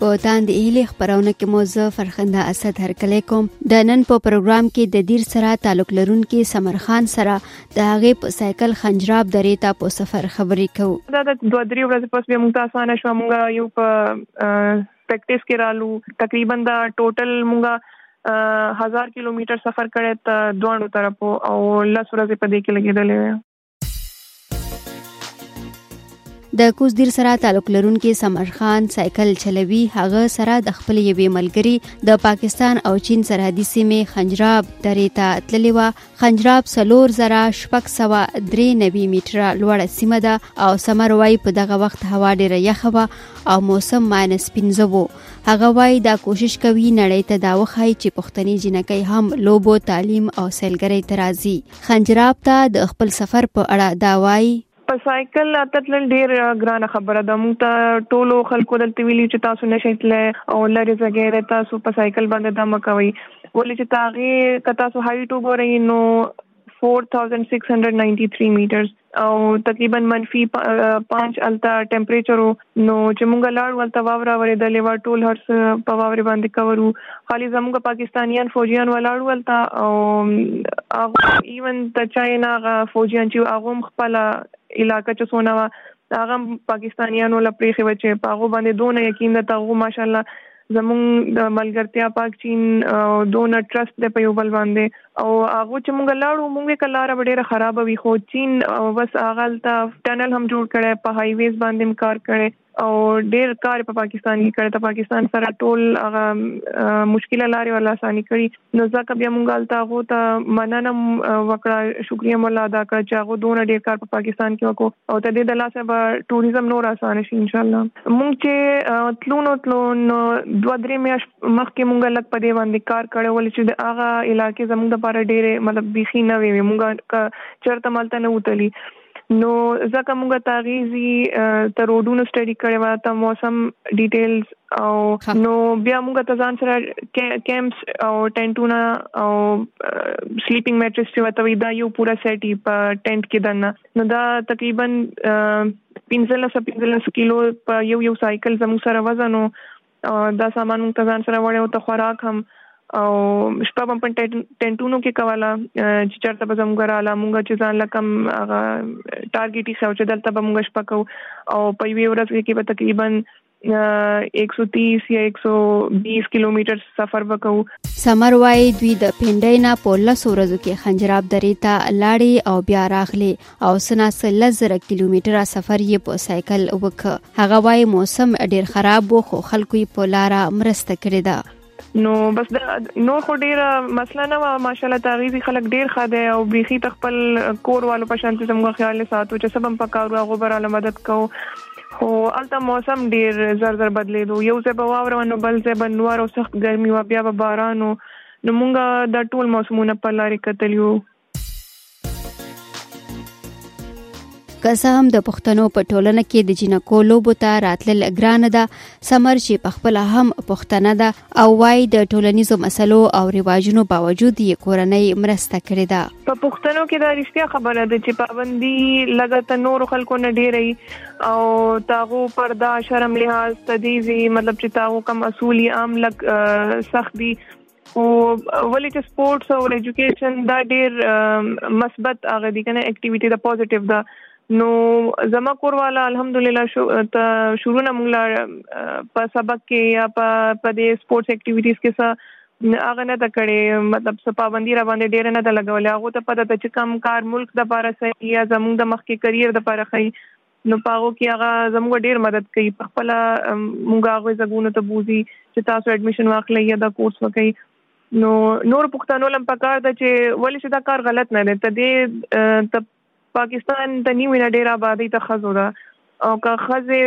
په تاند ایلی خبرونه کې مو زه فرخنده اسد هرکلی کوم د نن په پروګرام کې د دیر سره تعلق لرونکي سمر خان سره د هغه په سایکل خنجراب درې ته په سفر خبرې کوو دا د دوه درې ورځې پس بیا موږ تاسو نه شو موږ یو په پریکټیس کې رالو تقریبا دا ټوټل مونږه هزار کیلومتر سفر کړی ته دوه طرفو او لس ورځې په دې کې لګېدلې د کوزدیر سره تعلق لرونکي سمر خان سایکل چلوي هغه سره د خپل یوې ملګری د پاکستان او چین سرحدي سیمې خنجراب درې ته تللی و خنجراب څلور زره شپږ سوه درې نوي میټره لوړه سیمه ده او سمر وایي په دغه وخت هوا ډېره یخه وه او موسم ماینس پنځه و هغه وایي دا کوشش کوي نړۍ ته دا وښایي چې پښتني جینکۍ هم لوبو تعلیم او سیلګرۍ ته راځي خنجراب ته د خپل سفر په اړه دا وایي په سایکل اته تلل ډیر ګران خبره ده موږ ته ټولو خلکو دلته ویلي چې تاسو نشئ تللی او لرې ځګی دی تاسو په سایکل باندې دا مه کوئ ولې چې تاغې که تاسو هایټ وګورئ نو 4693 میټرز او تقریبا منفي 5 الته ټمپریچر نو چې مونږ لاړ ولته واوره ورېدلې و ټول هر څه په واورې باندې کور وو خالي زمونږ پاکستانیان فوجیان ولاړ ولته او هغه ایون د چاینا غا فوجیان چې هغه هم خپل علاقه چې سونه و هغه پاکستانیانو لپاره خو چې په هغه باندې دونه یقین ده ته ماشاءالله زمونږ د ملګرتیا پاک چین دون ټرست د په یو بل باندې او هغه چې مونږ لاړو مونږه کلاره ډیره خراب وي خو چین بس هغه ته ټنل هم جوړ کړي په های ویز باندې کار کړي او ډیر کار په پاکستان کې کړي ته پاکستان سره ټول هغه مشکل لارې ولا اساني کړي نو ځکه بیا مونږ هلته هغو ته مننه وکړه شکریه مو الله ادا کړه چې هغو دونه ډیر کار په پاکستان کې وکړو او تر دې د لاسه به ټوریزم نور اسانه شي ان شاء الله مونږ چې تلو نو تلو نو دوه درې میاشت مخکې مونږ لږ په دې باندې کار کړی ول چې د هغه علاقې زمونږ لپاره ډیره مطلب بیخي نوې وي مونږ چرته ملته نه وتلی نو ځکه موږ تاغیزي تر روډونو سټډي کړې و ته موسم ډیټیلز او نو بیا موږ ته ځان سره کیمپس او ټینټونه او سلیپینګ میټرس چې وته وی دا یو پورا سیټ په ټینټ کې دنه نو دا تقریبا 15 15 کیلو په یو یو سایکل زموږ سره وزنو دا سامان موږ ته ځان سره وړی او ته خوراک هم او شپه هم په ټینټونو کې کوله چې چرته به زموږ رااله موږ چې ځان لکم هغه ټارګټي خو چې دلته به موږ شپه کو او په یوې ورځ کې به تقریبا 130 یا 120 کیلومتر سفر وکاو سمر وای دوی د پندای نه په لس ورځو کې خنجراب درې ته لاړې او بیا راغلي او څه ناڅه لس زره کیلومتره سفر یې په سایکل وکړ هغه وایي موسم ډیر خراب و خو خلکو یې په لاره مرسته کړې ده نو بس دا نو خو ډیره مسله نه و ماشاالله تغیزي خلک ډیر ښه دي او بيخي تخپل کور والو په شانتي زموږ خیال ساتو چې سبم پکارو هغه براله مدد کو خو الته موسم ډیر زر زر بدلیدو یو ځای به واوره نو بل ځای به نور او سخت ګرمي و بیا به باران نو مونږه د ټول موسمونه په لارې کتلیو که څه هم د پښتنو په ټولنه کې د جنکو لوبو ته راتلل ګرانه ده سمر چې په خپل هم پښتنه ده او وای د ټولنیزو مسلو او رواجونو باوجود یې کورنۍ مرسته کړې ده په پښتنو کې دا رښتیا خبره ده چې پابندي لګته نور خلکو نه ډېری او تاغو پردا شرم لحاظ تدیزي مطلب چې تاغو کم اصولي عام لګ سخت دي خو ولې چې سپورتس او ایجوکیشن دا ډیر مثبت هغه دي کنه اکټیویټي دا پوزټیو ده نو زما کورواله الحمدلله شو ته شروع نه موږ په سبق کې یا په په دې سپورتس اکټیویټیز کې څه هغه نه تکړه مطلب څه پابندي را باندې ډیر نه ده لګولې هغه ته پته ته چې کم کار ملک د پاره صحیح یا زموږ د مخکې کرییر د پاره خي نو په هغه کې هغه زموږ ډیر مدد کوي په خپل موږ هغه زګونو ته بوزي چې تاسو اډمیشن واخلئ یا دا کورس وکړئ نو نور پښتنو لم پکار ده چې ولې چې دا کار غلط نه دی ته دې ته پاکستان ته نیو نه ډیر آبادی ته خزو ده او که خزه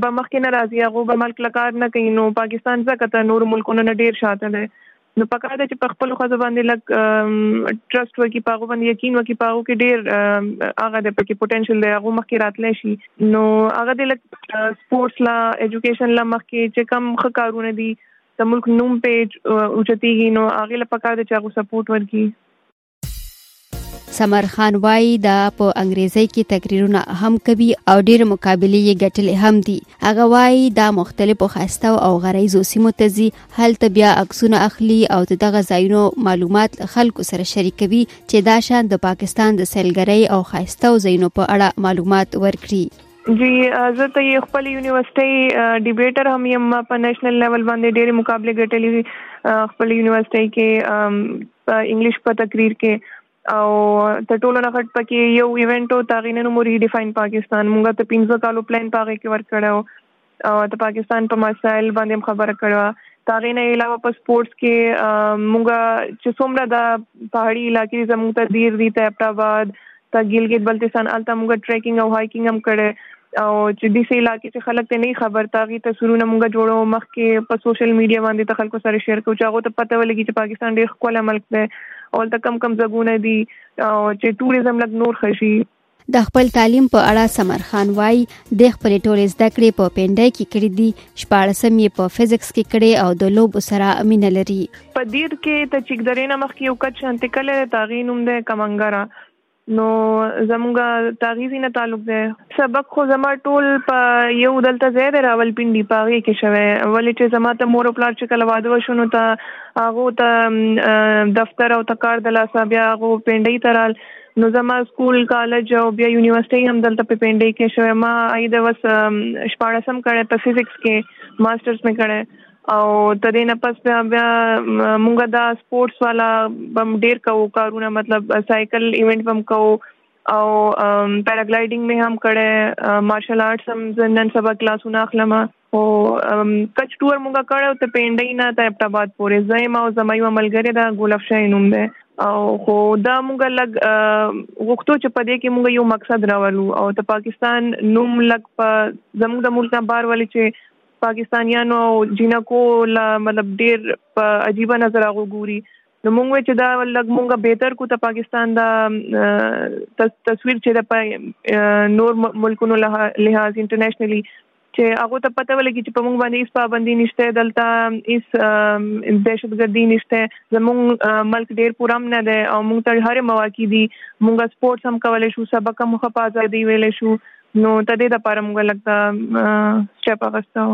به مخکې ناراضي هغه به ملک لکار نه کوي نو پاکستان ځکه ته نور ملکونو نه ډیر شاته ده نو پکار ده چې په خپل خزو باندې لګ ټرست وکي په هغه باندې یقین وکي په هغه کې ډیر هغه د پکې پوتنشل دی هغه مخکې راتلی شي نو هغه د لګ سپورتس لا اډوকেশন لا مخکې چې کم خ کارونه دي د ملک نوم په اوچتيږي نو هغه لپاره د چاغو سپورټ ورکي سمر خان وایي دا په انګریزي کې تقریرونه هم کوي او ډېر مقابلې یې ګټلې هم دي هغه وایي دا مختلفو خسته او غریزو سیمو ته ځي هلته بیا عکسونه اخلي او د دغه ځایونو معلومات خلکو سره شریکوي چې دا شان د پاکستان د سیلګرۍ او خسته او ځایونو په اړه معلومات ورکړي جی زه ته یې خپل یونیورسيټي ډیبیټر هم یم په نېشنل لیول باندې ډېری مقابله ګټلې خپل یونیورسيټي کې په انګلیش په تقریر کې او تر ټولو نه غټ پکې یو ایونت او تاغینه نو موري ډیفاین پاکستان موږ ته 15 کالو پلان پاګه کې ور کړو او د پاکستان په مسایل باندې خبره کړو تاغې نه علاوه په سپورتس کې مونږه چې څومره د پهاړي علاقې زموږ ته دیر دي ته اپټ آباد تا ګیلګیت بلتستان الته موږ ټریکینګ او هایکینګ هم کړی او چې د سې علاقې چې خلک ته نه خبر تاغي تصویرونه موږ جوړو مخکې په سوشل میډیا باندې ته خلکو سره شیر کوو چې هغه ته پته ولګي چې پاکستان ډیر ښکلی ملک دی او ته کم کم ځګونه دي او چې ټوریزم لګ نور خشي د خپل تعلیم په اړه سمر خان وایي د خپل ټولې زده کړې په پنډای کې کړې دي شپاړسم یې په فزکس کې کړې او د لوب سره مینه لري په دیر کې ته چې درې نه مخکې یو کچ شانتې کله دی تاغي نوم دی کمنګره نو زموږ تاغیزی نه تعلق دی سبق خو زما ټول په یو دلته ځای دی راول پینډي پاغې کې شوی ولې چې زما ته مور او پلار چې کله واده وشونو ته هغه ته دفتر او تکار د لاسه بیا هغه پینډي ترال نو زما سکول کالج او بیا یونیورسيټي هم دلته په پینډي کې شوی ما اې د وس شپاړسم کړه په فزکس کې ماسترز مې کړه او تر دې نه پس بیا بیا مونږه دا سپورتس والا بم ډیر کوو کارونه مطلب سایکل ایونت بم کوو او پیراګلایډینګ مې هم کړه مارشل آرټس هم نن سبا کلاسونه اخلم او کچ ټور مونږه کړو ته پینډې نه ته ابتاباد پورې زایم او زمایو عملګری دا ګلف شای نوم ده او خو دا مونږه لګ غوښتو چې په دې کې مونږ یو مقصد راولو او ته پاکستان نوم لګ په زموږ د ملک بار ولې چې پاکستانیانو او جینکو لا مطلب ډیر په عجیب نظر هغه ګوري نو موږ چې دا لګ موږ بهتر کو ته پاکستان دا تصویر چې د نور ملکونو له لحاظ انټرنیشنلی چې هغه ته پته ولګي چې په موږ باندې هیڅ پابندي نشته دلته هیڅ دهشتګردي نشته زموږ ملک ډیر پورم نه ده او موږ ته هر مواقع دي موږ سپورتس هم کولای شو سبق هم خپازه دی ویل شو نو د دې لپاره موږ لږ سټپ اغستو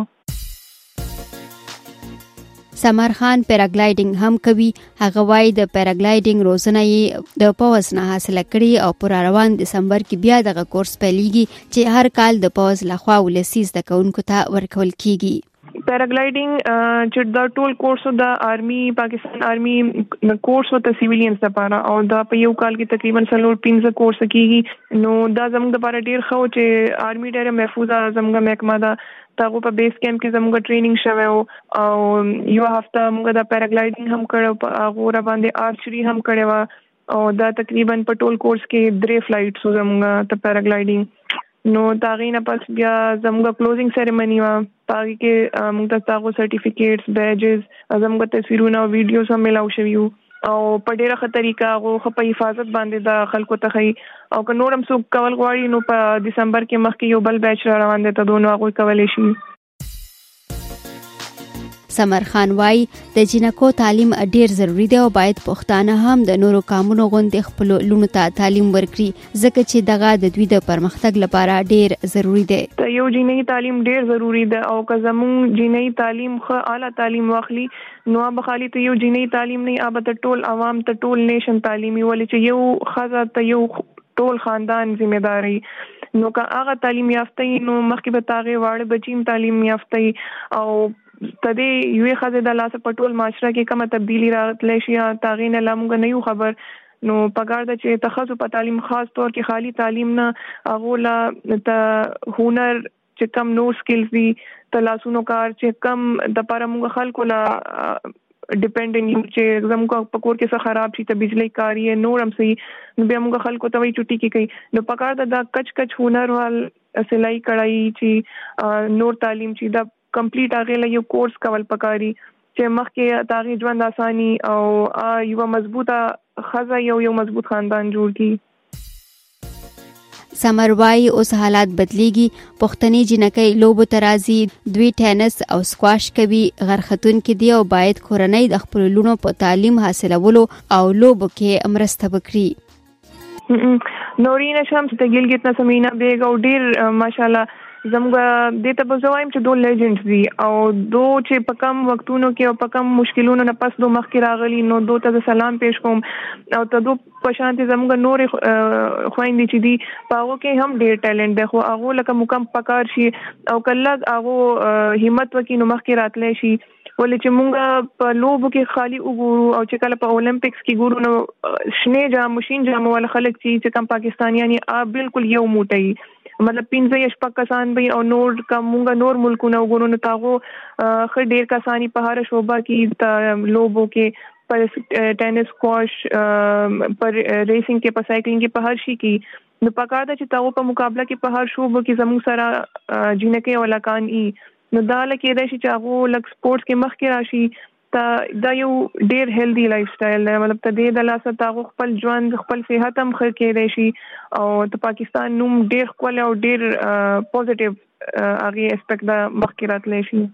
سمر خان پیراګلایډینګ هم کوي هغه وایي د پیراګلایډینګ روزنه یې د پوز نه حاصله کړې او پر روان دسمبر کې بیا دغه کورس پیلېږي چې هر کال د پوز لخوا ولسی زده کوونکو ته ورکول کیږي پیراګلایډینګ چې د ټول کورس د آرمي پاکستان آرمي کورس او د سیویلینز لپاره او دا په یو کال کې تقریبا څلور پنځه کورس کیږي نو دا زموږ لپاره ډیر ښه و چې آرمي ډیره محفوظه زموږ محکمه ده تاغو په بیس کیمپ کې زموږ ټریننګ شوه او یو هفته موږ د پیراګلایډینګ هم کړو په هغه را باندې آرچري هم کړو او دا تقریبا په ټول کورس کې درې فلایټس زموږ ته پیراګلایډینګ نو دا غي نه پس بیا زموږ کلوزینګ سیریمونی وا پاره کې موږ ته تاسو سرټیفیکیټس بیجز زموږ تصویرونه او ویډیوز هم ملاو شوی او په ډیره ښه طریقه غو په حفاظت باندې د خلکو ته خي او که نورم سو کول غواړي نو په دسمبر کې مخکې یو بل بیچ را روان دي ته دوه نو غوي کولې شي سمر خان وای د جنکو تعلیم ډیر ضروری دی او باید پښتانه هم د نورو کامونو غوندې خپل لونو ته تعلیم ورکړي ځکه چې دغه د دوی د پرمختګ لپاره ډیر ضروری دی د یو جنۍ تعلیم ډیر ضروری دی او که زمون جنۍ تعلیم خو اعلی تعلیم واخلي نو به خالي ته یو جنۍ تعلیم نه ابته ټول عوام ته ټول نېشن تعلیمي ولې چې یو خزه ته یو ټول خاندان ذمہ داري نو که هغه تعلیم یافته نو مخکې به تاغه واړه بچیم تعلیم یافته او تدې یوې خزه د لاس په ټول معاشره کې کومه تبدیلی راتلی شي تاغه نه لامګ نه یو خبر نو پګار د چې تخصص په تعلیم خاص طور کې خالی تعلیم نه اغولا ته هنر چې کم نور سکلز دي د لاسونو کار چې کم د پاره موږ خلکو لا ډیپندنټ یو چې زموږ په کور کې څه خراب شي ته بجلی کاری نور هم سي نو بیا موږ خلکو ته وی چټي کې کوي نو پکار دا کچ کچ هنر وال سلای کړای چې نور تعلیم چې دا کمپلیټ هغه له یو کورس کول پکاري چې مخکې تاغي ژوند اساني او یو مضبوطه خزه یو یو مضبوط خاندان جوړ کی سمر وایي اوس حالات بدلیږي پښتنې جنکۍ لوبو ته راځي دوی ټینس او سکواش کوي غرختون کې دی او باید کورنۍ د خپل لونو په تعلیم حاصلولو او لوبو کې مرسته وکړي نورین شمس ته ګلګت نه سمینا بیگ او ډیر ماشاءالله زموږ د ته په زوایم چې دوه لیجنډز دي او دو چې په کم وختونو کې او په کم مشکلونو نه پس دو مخکې راغلي نو دو ته سلام پیش کوم او ته دو په شانتې زموږ نورې خويندې چې دي په هغه کې هم ډیر ټیلنټ دی خو هغه لکه مکم پکار شي او کله هغه همت وکړي نو مخکې راتلی شي ولې چې موږ په لوبو کې خالی وګورو او چې کله په اولمپیکس کې ګورو نو شنه جام ماشين جام ول خلک چې کم پاکستانیان یې بالکل یو موټی مطلب پنځه یا شپږ کسان به او نور کومګه نور ملکونه وګورو نو تاغو خ ډیر کسانی په هر شوبه کې لوبو کې پر ټینس سکواش پر ریسینګ کې په سایکلینګ کې په هر شي کې نو پکار ده چې تاسو په مقابله کې په هر شوبو کې زموږ سره جنکه او لکان ای نو دا لکه دا چې هغه لک سپورتس کې مخ کې راشي ته دا یو ډیر هیلدی لایف سټایل دی مطلب ته دې د لاسه تاسو خپل ژوند خپل صحت هم ښه کېدای شي او ته پاکستان نوم ډیر خپل او ډیر پوزټیو هغه اسپیکټ د مخ کې راتلی شي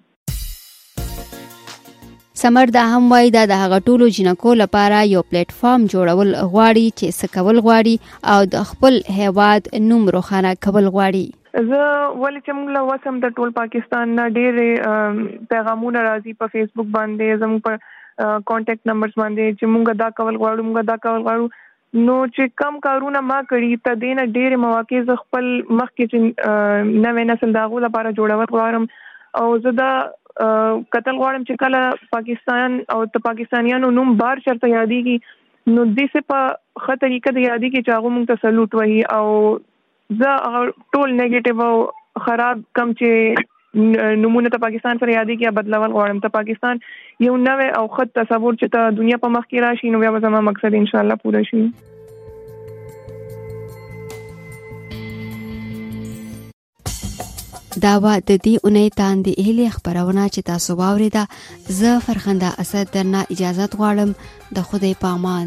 سمر دا هم وایي دا د هغه ټولو جنکو لپاره یو پلیټ فارم جوړول غواړي چې څه کول غواړي او د خپل هیواد نوم روښانه کول غواړي زه ولې چې موږ له وسم د ټول پاکستان نه ډېر پیغامونه راځي په فیسبوک باندې زموږ په کانټیکټ نمبرز باندې چې موږ دا کول غواړو موږ دا کول غواړو نو چې کم کارونه ما کړي ته دینه ډېرې مواقع زه خپل مخ کې چې نوې نسل دا غو لپاره جوړول غواړم او زه دا قتل غواړم چې کله پاکستان او ته پاکستانیانو نوم بار چرته یادېږي نو دې څه په خطرې کې د یادې کې چاغو مونږ ته سلوټ وایي او زه هغه ټول نیگیټیو او خراب کم چې نمونه ته پاکستان سره یادې کې بدلول غواړم ته پاکستان یو نوې او خط تصور چې ته دنیا په مخ کې راشي نو بیا به زموږ مقصد ان شاء الله پوره شي دا و د دې اونۍ تاندې اهلي خبرونه چې تاسو واوري دا زه فرخنده اسد درنه اجازه غواړم د خدای په امان